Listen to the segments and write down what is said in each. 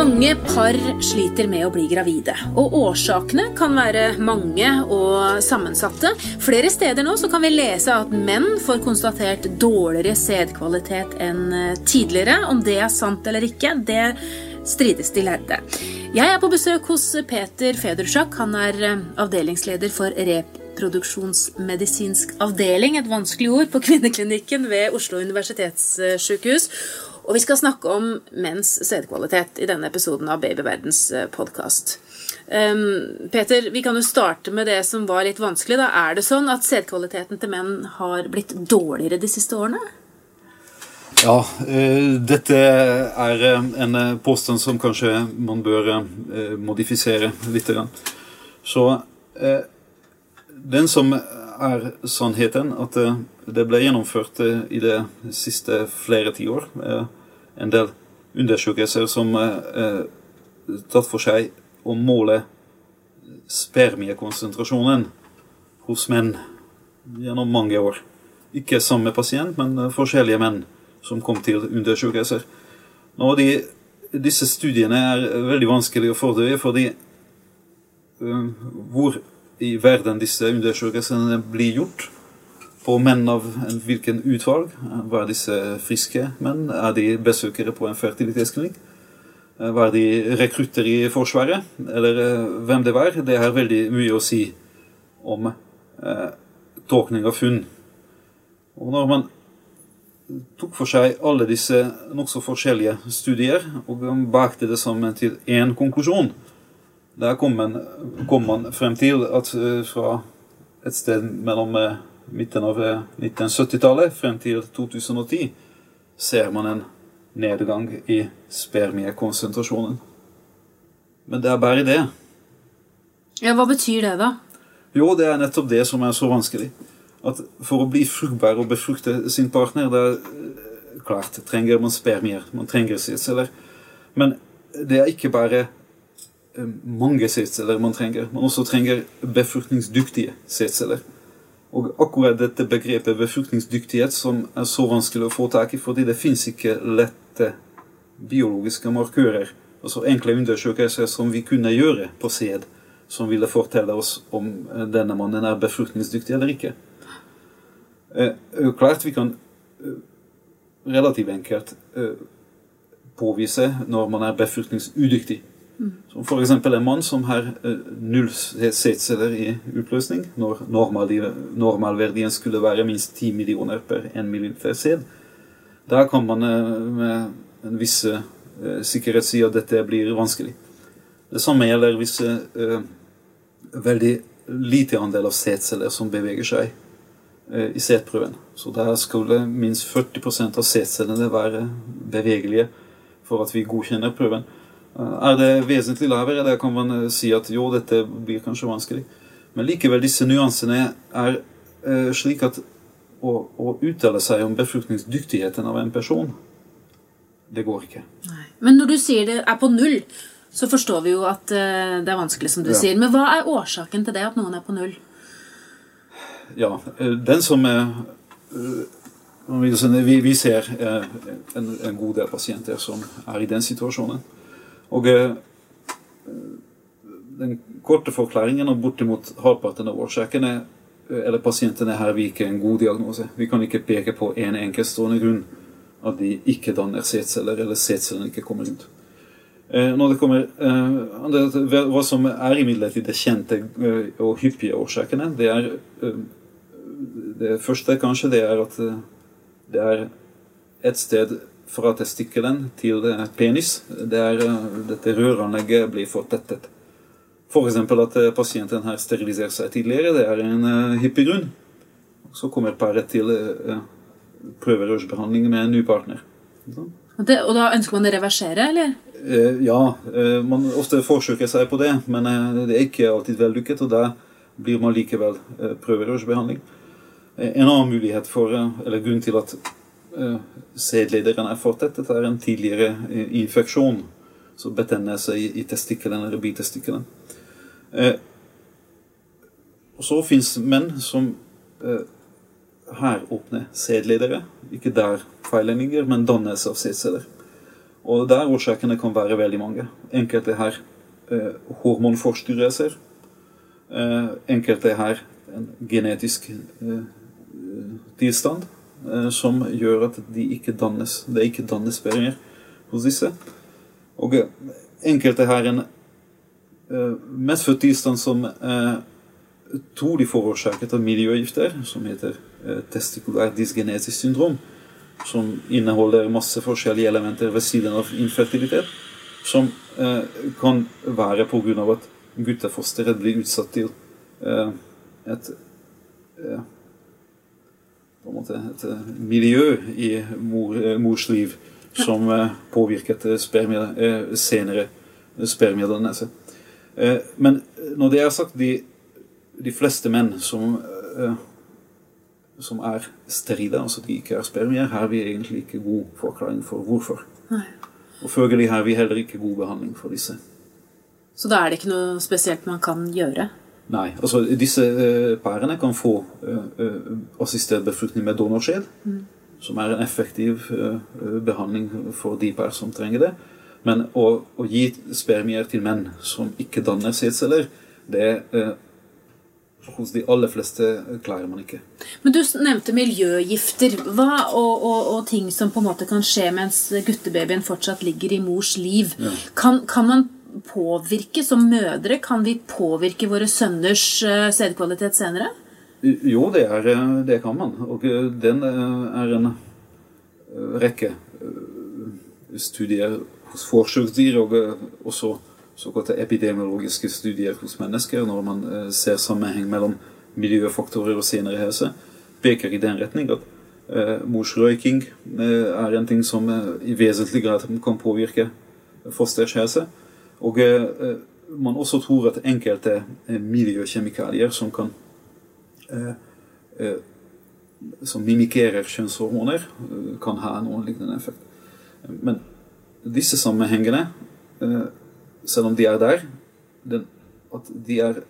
Mange par sliter med å bli gravide, og årsakene kan være mange og sammensatte. Flere steder nå kan vi lese at menn får konstatert dårligere sædkvalitet enn tidligere. Om det er sant eller ikke, det strides de lærde. Jeg er på besøk hos Peter Federsjak. Han er avdelingsleder for reproduksjonsmedisinsk avdeling, et vanskelig ord, på kvinneklinikken ved Oslo universitetssykehus. Og vi skal snakke om menns sædkvalitet i denne episoden av Babyverdens podkast. Um, Peter, vi kan jo starte med det som var litt vanskelig. Da. Er det sånn at sædkvaliteten til menn har blitt dårligere de siste årene? Ja, uh, dette er en påstand som kanskje man bør uh, modifisere litt. Så uh, den som er sannheten, at det ble gjennomført i det siste flere tiår en del undersøkelser som eh, tatt for seg å måle spermiekonsentrasjonen hos menn gjennom mange år. Ikke samme pasient, men forskjellige menn som kom til undersøkelser. Nå, de, disse studiene er veldig vanskelig å fordøye, fordi uh, hvor i verden disse undersøkelsene blir gjort, på menn av hvilken utvalg. Var disse friske menn? Er de besøkere på en fertilitetsklinikk? Var de rekrutter i Forsvaret? Eller hvem det var? Det har veldig mye å si om eh, tolkning av funn. Og når man tok for seg alle disse nokså forskjellige studier og bakte det sammen til én konklusjon, der kom man, kom man frem til at fra et sted mellom midten av 1970-tallet frem til 2010 ser man en nedgang i spermiekonsentrasjonen. Men det er bare det. Ja, Hva betyr det, da? Jo, det er nettopp det som er så vanskelig. At For å bli fruktbar og befrukte sin partner, det er klart trenger man spermier. Man trenger sædceller. Men det er ikke bare mange sædceller man trenger. Man også trenger befruktningsdyktige sædceller. Og akkurat dette begrepet befruktningsdyktighet som er så vanskelig å få tak i, fordi det fins ikke lette biologiske markører, altså enkle undersøkelser som vi kunne gjøre på sæd, som ville fortelle oss om denne mannen er befruktningsdyktig eller ikke. Eh, klart vi kan relativt enkelt påvise når man er befruktningsudyktig. Som f.eks. en mann som har null sædceller i utløsning, når normalverdien skulle være minst 10 millioner per 1 milliliter sæd. Da kan man med en viss sikkerhet si at dette blir vanskelig. Det samme gjelder hvis veldig lite andel av sædceller som beveger seg i sædprøven. Så der skulle minst 40% av sædcellene være bevegelige for at vi godkjenner prøven. Er det vesentlig lavere, der kan man si at jo, dette blir kanskje vanskelig. Men likevel, disse nyansene er eh, slik at å, å, uttale seg om befruktningsdyktigheten av en person, det går ikke. Nei. Men når du sier det er på null, så forstår vi jo at eh, det er vanskelig, som du ja. sier. Men hva er årsaken til det, at noen er på null? Ja, den som er vi, vi ser en, en god del pasienter som er i den situasjonen. Og eh, den korte forklaringen og bortimot halvparten av årsakene eh, eller pasientene her viker en god diagnose. Vi kan ikke peke på en enkeltstående grunn at de ikke danner sædceller, eller sædcellene ikke kommer rundt. Eh, når det kommer, Hva som er imidlertid det kjente og hyppige årsakene, det er Det første kanskje det er at det er et sted fra testikkelen til penis. Der dette røranlegget blir fortettet. F.eks. For at pasienten her steriliserer seg tidligere. Det er en uh, hyppig grunn. Så kommer paret til prøverørsbehandling med en ny partner. Det, og da ønsker man å reversere, eller? Ja, man ofte forsøker seg på det, men det er ikke alltid vellykket. Og da blir man likevel prøverørsbehandling. En annen mulighet for, eller grunn til at Eh, sædlederen er fortettet, er en tidligere eh, infeksjon. Så betennelse i, i testikkelen eller bitestikkelen. Eh, og så fins menn som eh, har åpne sædledere. Ikke der feilen ligger, men dannelse av sædceller. Og der årsakene kan være veldig mange. Enkelte her eh, hormonforstyrrelser. Eh, enkelte her en genetisk eh, tilstand eh, som gjør at de ikke dannes, det ikke dannes hos disse. Og eh, enkelte har en eh, medfødt tilstand som tror de forårsaket av miljøgifter, som heter eh, testikulær dysgenetisk syndrom, som inneholder masse forskjellige elementer ved siden av infertilitet, som eh, kan være pga. at guttefosteret blir utsatt til eh, et eh, på en måte et eh, miljø i mor, eh, mors liv som eh, påvirket spermier, senere spermiedannelse. Eh, men når det er sagt, de, de fleste menn som, som er sterile, altså de ikke er spermier, har vi egentlig ikke god forklaring for hvorfor. Nei. Og følgelig har vi heller ikke god behandling for disse. Så da er det ikke noe spesielt man kan gjøre? Nei, altså disse eh, pærene kan få eh, eh, assistert befruktning med donorskjed, som er en effektiv eh, behandling for de pær som trenger det. Men å, å gi spermier til menn som ikke danner sædceller, det eh, hos de aller fleste klarer man ikke. Men du nevnte miljøgifter hva, og, og, og ting som på en måte kan skje mens guttebabyen fortsatt ligger i mors liv. Kan, kan man påvirke som mødre? Kan vi påvirke våre sønners eh, sædkvalitet senere? Jo, det, er, eh, det kan man. Og eh, den er en rekke studier hos forsøksdyr, og også såkalte epidemiologiske studier hos mennesker, når man ser sammenheng mellom miljøfaktorer og senere helse, peker i den retning at morsrøyking mors røyking er en ting som i vesentlig grad kan påvirke fosters helse. Og eh, man også tror at enkelte eh, miljøkjemikalier som kan eh, som mimikerer kjønnshormoner, kan ha noen lignende effekt. Men disse sammenhengene, selv om de er der, at de er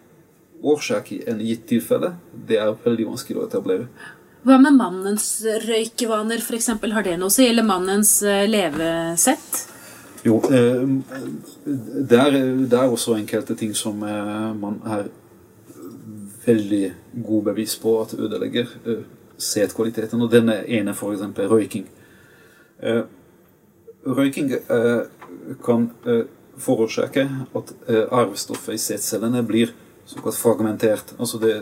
årsak i en gitt tilfelle, det er veldig vanskelig å etablere. Hva med mannens røykevaner, f.eks.? Har det noe å si? Eller mannens levesett? Jo, eh, det, er, det er også enkelte ting som eh, man har veldig god bevis på at ødelegger eh, sædkvaliteten. Og denne ene, f.eks. røyking. Røyking kan forårsake at arvestoffet i setcellene blir såkalt fragmentert. Altså det,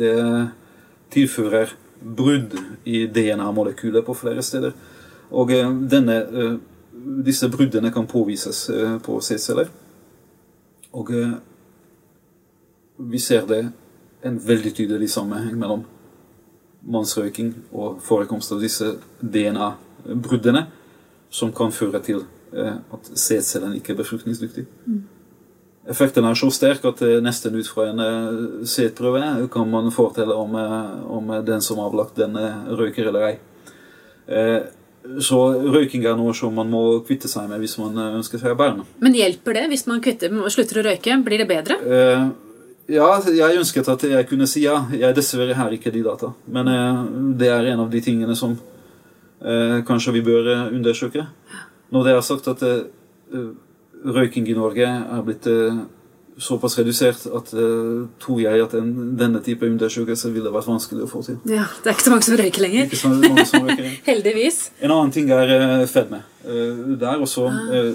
det tilfører brudd i DNA-molekylet på flere steder. Og denne, disse bruddene kan påvises på C-celler. Og eh, vi ser det en veldig tydelig sammenheng mellom mannsrøyking og forekomst av disse DNA-bruddene, som kan føre til at at sædcellen ikke er befruktningsdyktig. Effekten er så sterk at eh, nesten ut fra en eh, sædprøve kan man fortelle om, eh, om den som har avlagt den, eh, røyker eller ei. Så røyking er noe som man må kvitte seg med hvis man eh, ønsker seg barn. Men hjelper det hvis man kvitter, slutter å røyke? Blir det bedre? Eh, ja, jeg ønsket at jeg kunne si ja. Jeg dessverre har ikke de data. Men eh, det er en av de tingene som eh, kanskje vi bør eh, undersøke. Når det er sagt at eh, røyking i Norge er blitt såpass redusert at uh, tror jeg at en, denne type undersøkelse ville vært vanskelig å få til. Ja, Det er ikke så mange som røyker lenger. Mange som røyker. Heldigvis. En annen ting er uh, fedme. Uh, det er også eh,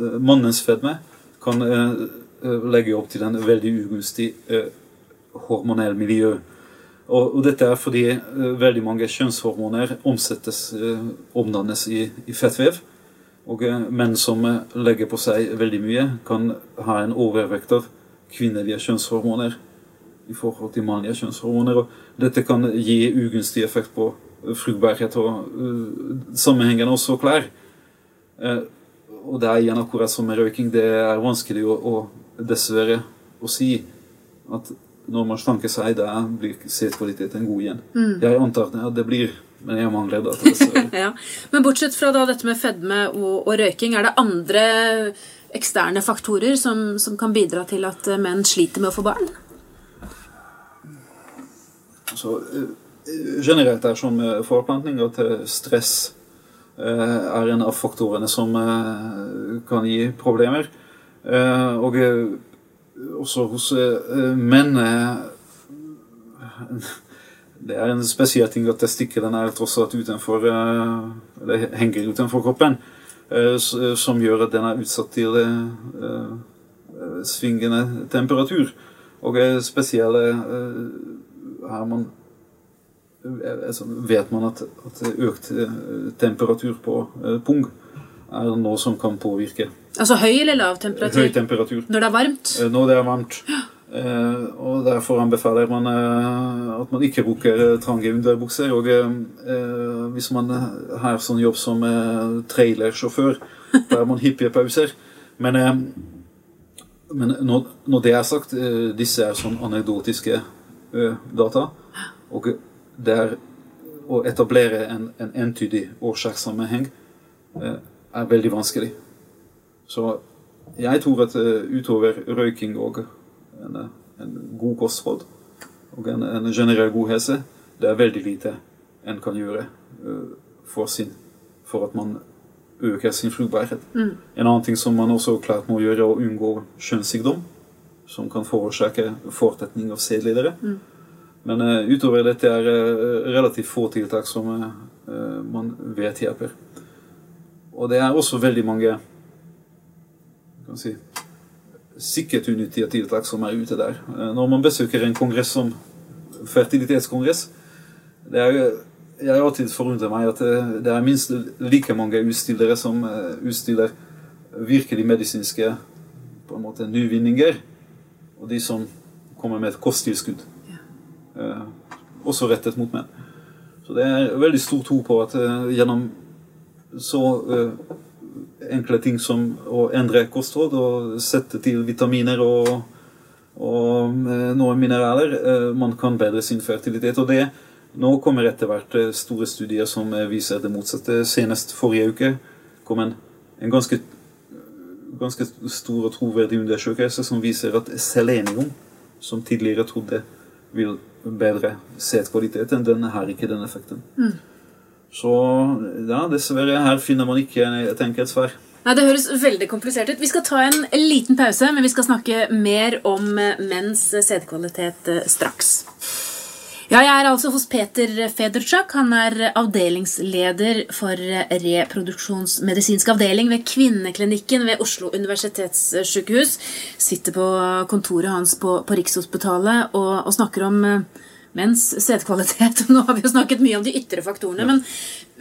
Mannens fedme kan legge opp til en veldig ugunstig hormonell miljø. Og, og dette er fordi veldig mange kjønnshormoner omsettes, omdannes i, i fettvev. Og eh, menn som eh, legger på seg veldig mye, kan ha en overvekt av kvinnelige kjønnshormoner i forhold til mannlige kjønnshormoner. Og dette kan gi ugunstig effekt på eh, fruktbarhet, og uh, sammenhengen også klær. Uh, og det er igjen akkurat som med røyking, det er vanskelig å, å dessverre å si at når man slanker seg, da blir sædkvaliteten god igjen. Jeg antar at det blir, men jeg mangler data. Ja. Men bortsett fra da dette med fedme og, og røyking, er det andre eksterne faktorer som, som kan bidra til at eh, menn sliter med å få barn? Så, eh, generelt er som med forplantning at eh, stress er en av faktorene som kan gi problemer. Og også hos menn det er en spesiell ting at testikkelen er tross alt utenfor Eller henger utenfor kroppen. Som gjør at den er utsatt til svingende temperatur. Og spesielle her man vet man at, at, økt eh, temperatur på eh, pung er noe som kan påvirke. Altså høy eller lav temperatur? Høy temperatur. Når det er varmt? Eh, når det er varmt. Eh, og Derfor anbefaler man eh, at man ikke bruker trange underbukser. Og eh, hvis man har sånn jobb som trailersjåfør, da har man hyppige pauser. Men, men når, når, det er sagt, disse er sånn anekdotiske data. Og det er å etablere en, en entydig årsakssammenheng eh, er veldig vanskelig. Så jeg tror at utover røyking og en, en god kosthold og en, en, generell god helse, det er veldig lite en kan gjøre uh, for, sin, for at man øker sin fruktbarhet. Mm. En annen ting som man også klart må gjøre, er å unngå kjønnssykdom, som kan forårsake fortetning av sædledere. Mm. Men uh, utover dette er uh, relativt få tiltak som uh, man vet hjelper. Og det er også veldig mange kan si, tiltak som er ute der. Når man besøker en kongress som fertilitetskongress det er, Jeg har alltid forundret meg at det er minst like mange utstillere som utstiller virkelig medisinske på en måte nyvinninger, og de som kommer med et kosttilskudd. Eh, også rettet mot menn. Så det er veldig stor tro på at eh, gjennom så eh, enkle ting som å endre kosthold og sette til vitaminer og, og noen mineraler, man kan bedre sin fertilitet. Og det nå kommer etter hvert store studier som viser det motsatte. Senest forrige uke kom en, en ganske, ganske stor og troverdig undersøkelse som viser at selenium, som tidligere trodde vil bedre sædkvaliteten. Den har ikke den effekten. Mm. Så ja, dessverre, her finner man ikke et enkelt svar. Nei, Det høres veldig komplisert ut. Vi skal ta en liten pause, men vi skal snakke mer om menns sædkvalitet eh, straks. Ja, jeg er altså hos Peter Federchak. Han er avdelingsleder for reproduksjonsmedisinsk avdeling ved Kvinneklinikken ved Oslo universitetssykehus. Sitter på kontoret hans på, på Rikshospitalet og, og snakker om menns sædkvalitet. Nå har vi jo snakket mye om de ytre faktorene. Men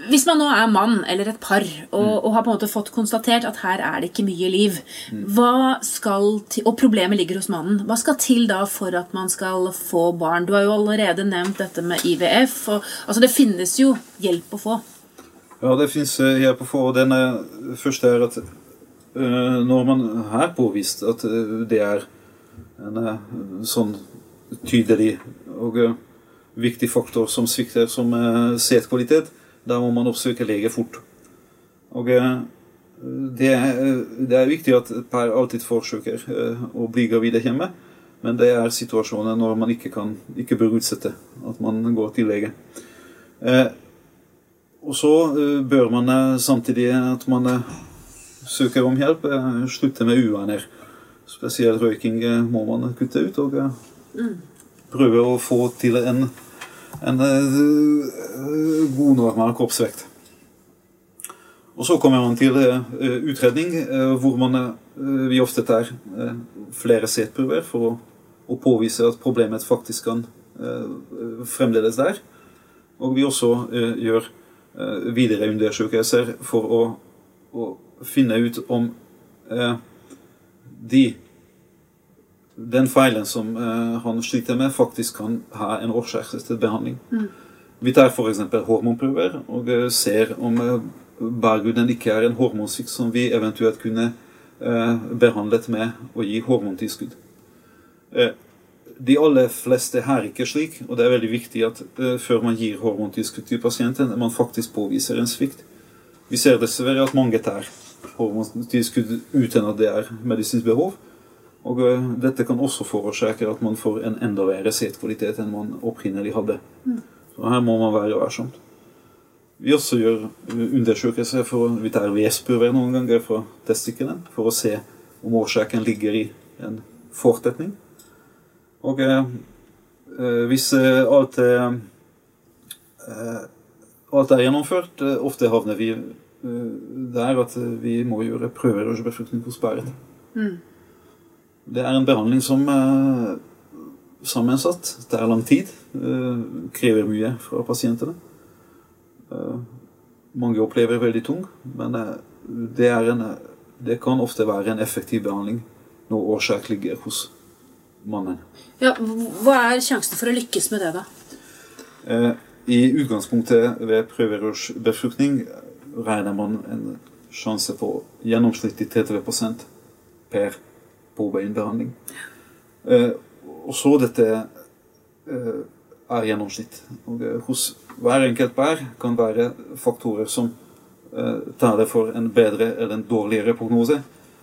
hvis man nå er mann eller et par og, mm. og har på en måte fått konstatert at her er det ikke mye liv, mm. hva skal til, og problemet ligger hos mannen, hva skal til da for at man skal få barn? Du har jo allerede nevnt dette med IVF. Og, altså Det finnes jo hjelp å få. Ja, det finnes eh, hjelp å få. og Den første er at uh, når man har påvist at uh, det er en sånn tydelig og uh, viktig faktor som svikter som uh, setkvalitet, Der må man oppsøke lege fort. Og uh, det, det, er viktig at par alltid forsøker å bli gravide hjemme, men det er situasjoner når man ikke, kan, ikke bør utsette at man går til lege. og så bør man samtidig at man søker om hjelp, slutte med uvaner. Spesielt røyking må man kutte ut. og mm prøve å få til en, en uh, god, normal kroppsvekt. Og så kommer man til uh, utredning, hvor man, vi ofte tar flere setprøver for å, å, påvise at problemet faktisk kan fremdeles der. Og vi også gjør videre undersøkelser for å, å, finne ut om de den feilen som uh, han sliter med, faktisk kan ha en årsak til behandling. Mm. Vi tar f.eks. hormonprøver og uh, ser om uh, barguden ikke er en hormonsvikt som vi eventuelt kunne uh, behandlet med å gi hormontilskudd. de aller fleste er ikke slik, og det er veldig viktig at før man gir hormontilskudd til pasienten, man faktisk påviser en svikt. Vi ser dessverre at mange tar hormontilskudd uten at det er medisinsk behov. Og eh, dette kan også forårsake at man får en enda verre setkvalitet enn man opprinnelig hadde. Mm. Så her må man være varsomt. vi også gjør undersøkelser for vi tar vevsprøver noen ganger fra testiklene for å se om årsaken ligger i en fortetning. Og eh, hvis eh, alt er, eh, alt er gjennomført, eh, ofte havner vi eh, der at vi må gjøre prøverørsbefruktning hos bæret. Mm. Det er en behandling som er sammensatt. Det er lang tid. eh, Krever mye fra pasientene. Eh, Mange opplever veldig tung, men eh, det, er en, det kan ofte være en effektiv behandling når årsak ligger hos mannen. Ja, hva er sjansen for å lykkes med det, da? Eh, I utgangspunktet ved prøverørsbefruktning regner man en sjanse på gjennomsnittlig 30% per påbegynbehandling. Eh, og så dette eh, er gjennomsnitt. Og eh, hos hver enkelt bær kan være faktorer som eh, taler for en bedre eller en dårligere prognose,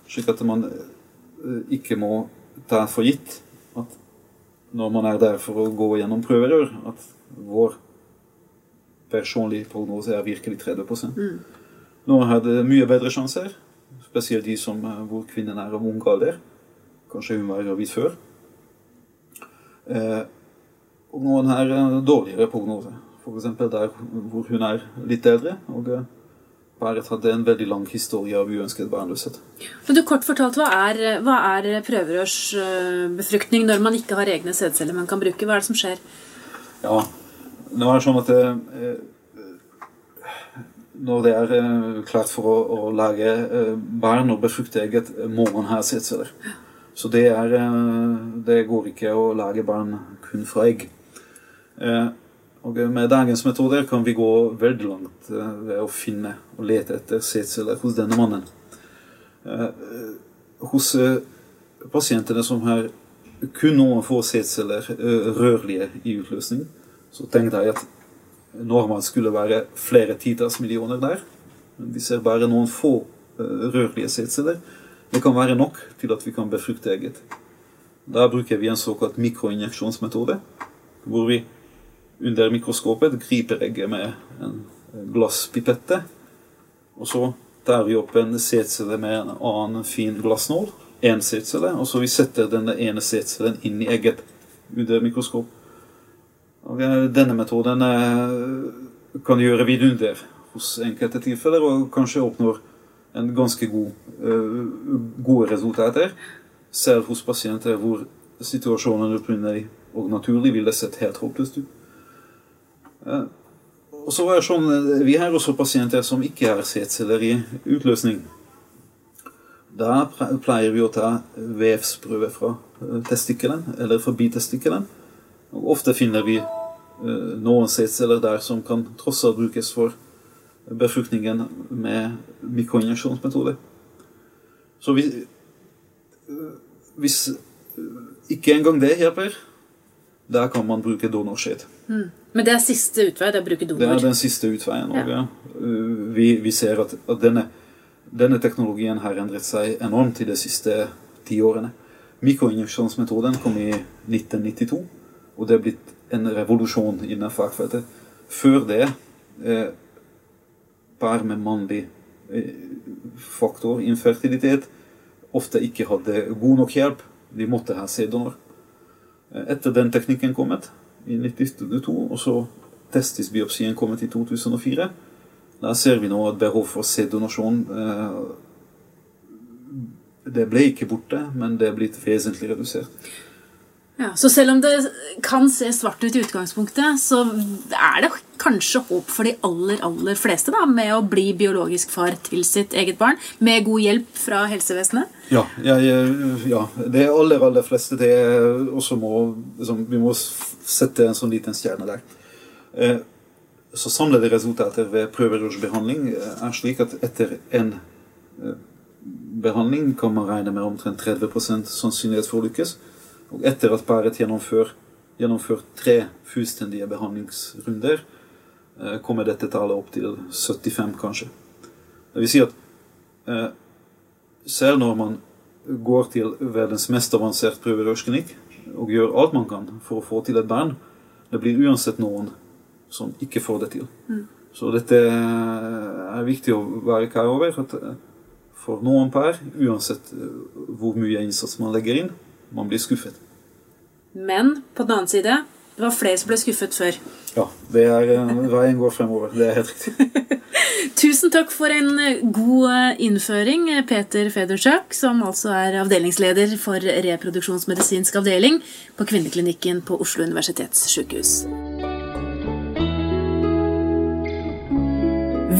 slik at man eh, ikke må ta for gitt at når man er der for å gå gjennom prøverør, at vår personlige prognose er virkelig 30 Noen hadde mye bedre sjanser, spesielt de som, eh, hvor kvinnen er av ung alder. Kanskje hun var gravid før. Eh, og noen har eh, dårligere prognose. F.eks. der hvor hun er litt eldre. og eh, Berit hadde en veldig lang historie av uønsket barnløshet. Men du, kort fortalt, Hva er, hva er prøverørsbefruktning når man ikke har egne sædceller man kan bruke? Hva er det som skjer? Ja, nå er det sånn at eh, når det er eh, klart for å, å lage eh, barn og befrukte eget, må man ha sædceller. Så det, er, eh, det går ikke å lage barn kun fra egg. Eh, og med dagens metoder kan vi gå veldig langt eh, ved å finne og lete etter sædceller hos denne mannen. Hos pasientene som har kun noen få sædceller eh, rørlige i utløsning, så tenkte jeg at normalt skulle være flere titalls millioner der. Men vi ser bare noen få rørlige sædceller. Det kan være nok til at vi kan befrukte egget. Da bruker vi en såkalt mikroinjeksjonsmetode, hvor vi under mikroskopet griper egget med en glasspipette, og så tar vi opp en setsele med en annen fin glassnål, én setsele, og så vi setter denne ene sædcellen inn i egget under mikroskop. Og eh, denne metoden eh, kan gjøre vidunder hos enkelte tilfeller, og kanskje oppnår en ganske god, eh, gode resultater, selv hos pasienter hvor situasjonen opprinnelig og naturlig ville sett helt håpløst ut. Eh, Og så er det sånn, eh, Vi har også pasienter som ikke har setceller i utløsning. Da pleier vi å ta vevsprøve fra testikkelen, eller fra bitestikkelen. Ofte finner vi noen setceller der som kan tross alt brukes for befruktningen med mikroinjeksjonsmetoder. Så vi, eh, hvis eh, ikke engang det hjelper, da kan man bruke donorskjed. Men det er siste utvei, det er å bruke Det er den siste utveien. Og, Ja. uh, vi, vi ser at, at denne, denne teknologien har endret seg enormt i de siste ti årene. Mikroinjeksjonsmetoden kom i 1992, og det er blitt en revolusjon innen fagfeltet. Før det, eh, par med mannlig eh, faktor, infertilitet, ofte ikke hadde god nok hjelp. De måtte ha sæddonor. Eh, Etter den teknikken kommet, i 1992, og så testisbiopsien kommet i 2004. Da ser vi nå at behov for sæddonasjon eh, Det ble ikke borte, men det er blitt vesentlig redusert. Ja, så selv om det kan se svart ut i utgangspunktet, så er det kanskje håp for de aller, aller fleste da, med å bli biologisk far til sitt eget barn, med god hjelp fra helsevesenet. Ja, jeg, ja det aller, aller fleste det også må liksom, Vi må sette en sånn liten stjerne der. Eh, Så samlede resultater ved prøverørsbehandling eh, er slik at etter en eh, behandling kan man regne med omtrent 30% sannsynlighet for å lykkes. Og etter at paret gjennomfører, gjennomfører tre fullstendige behandlingsrunder, eh, kommer dette tallet opp til 75, kanskje. Det vil si at eh, selv når man går til verdens mest avansert prøverørsklinikk og gjør alt man kan for å få til et barn, det blir uansett noen som ikke får det til. Så dette er viktig å være klar over. at For noen par, uansett hvor mye innsats man legger inn, man blir skuffet. Men på den annen side, det var flere som ble skuffet før. Ja, det er veien går fremover. Det er helt riktig. Tusen takk for en god innføring, Peter Federchuk, som altså er avdelingsleder for reproduksjonsmedisinsk avdeling på Kvinneklinikken på Oslo universitetssykehus.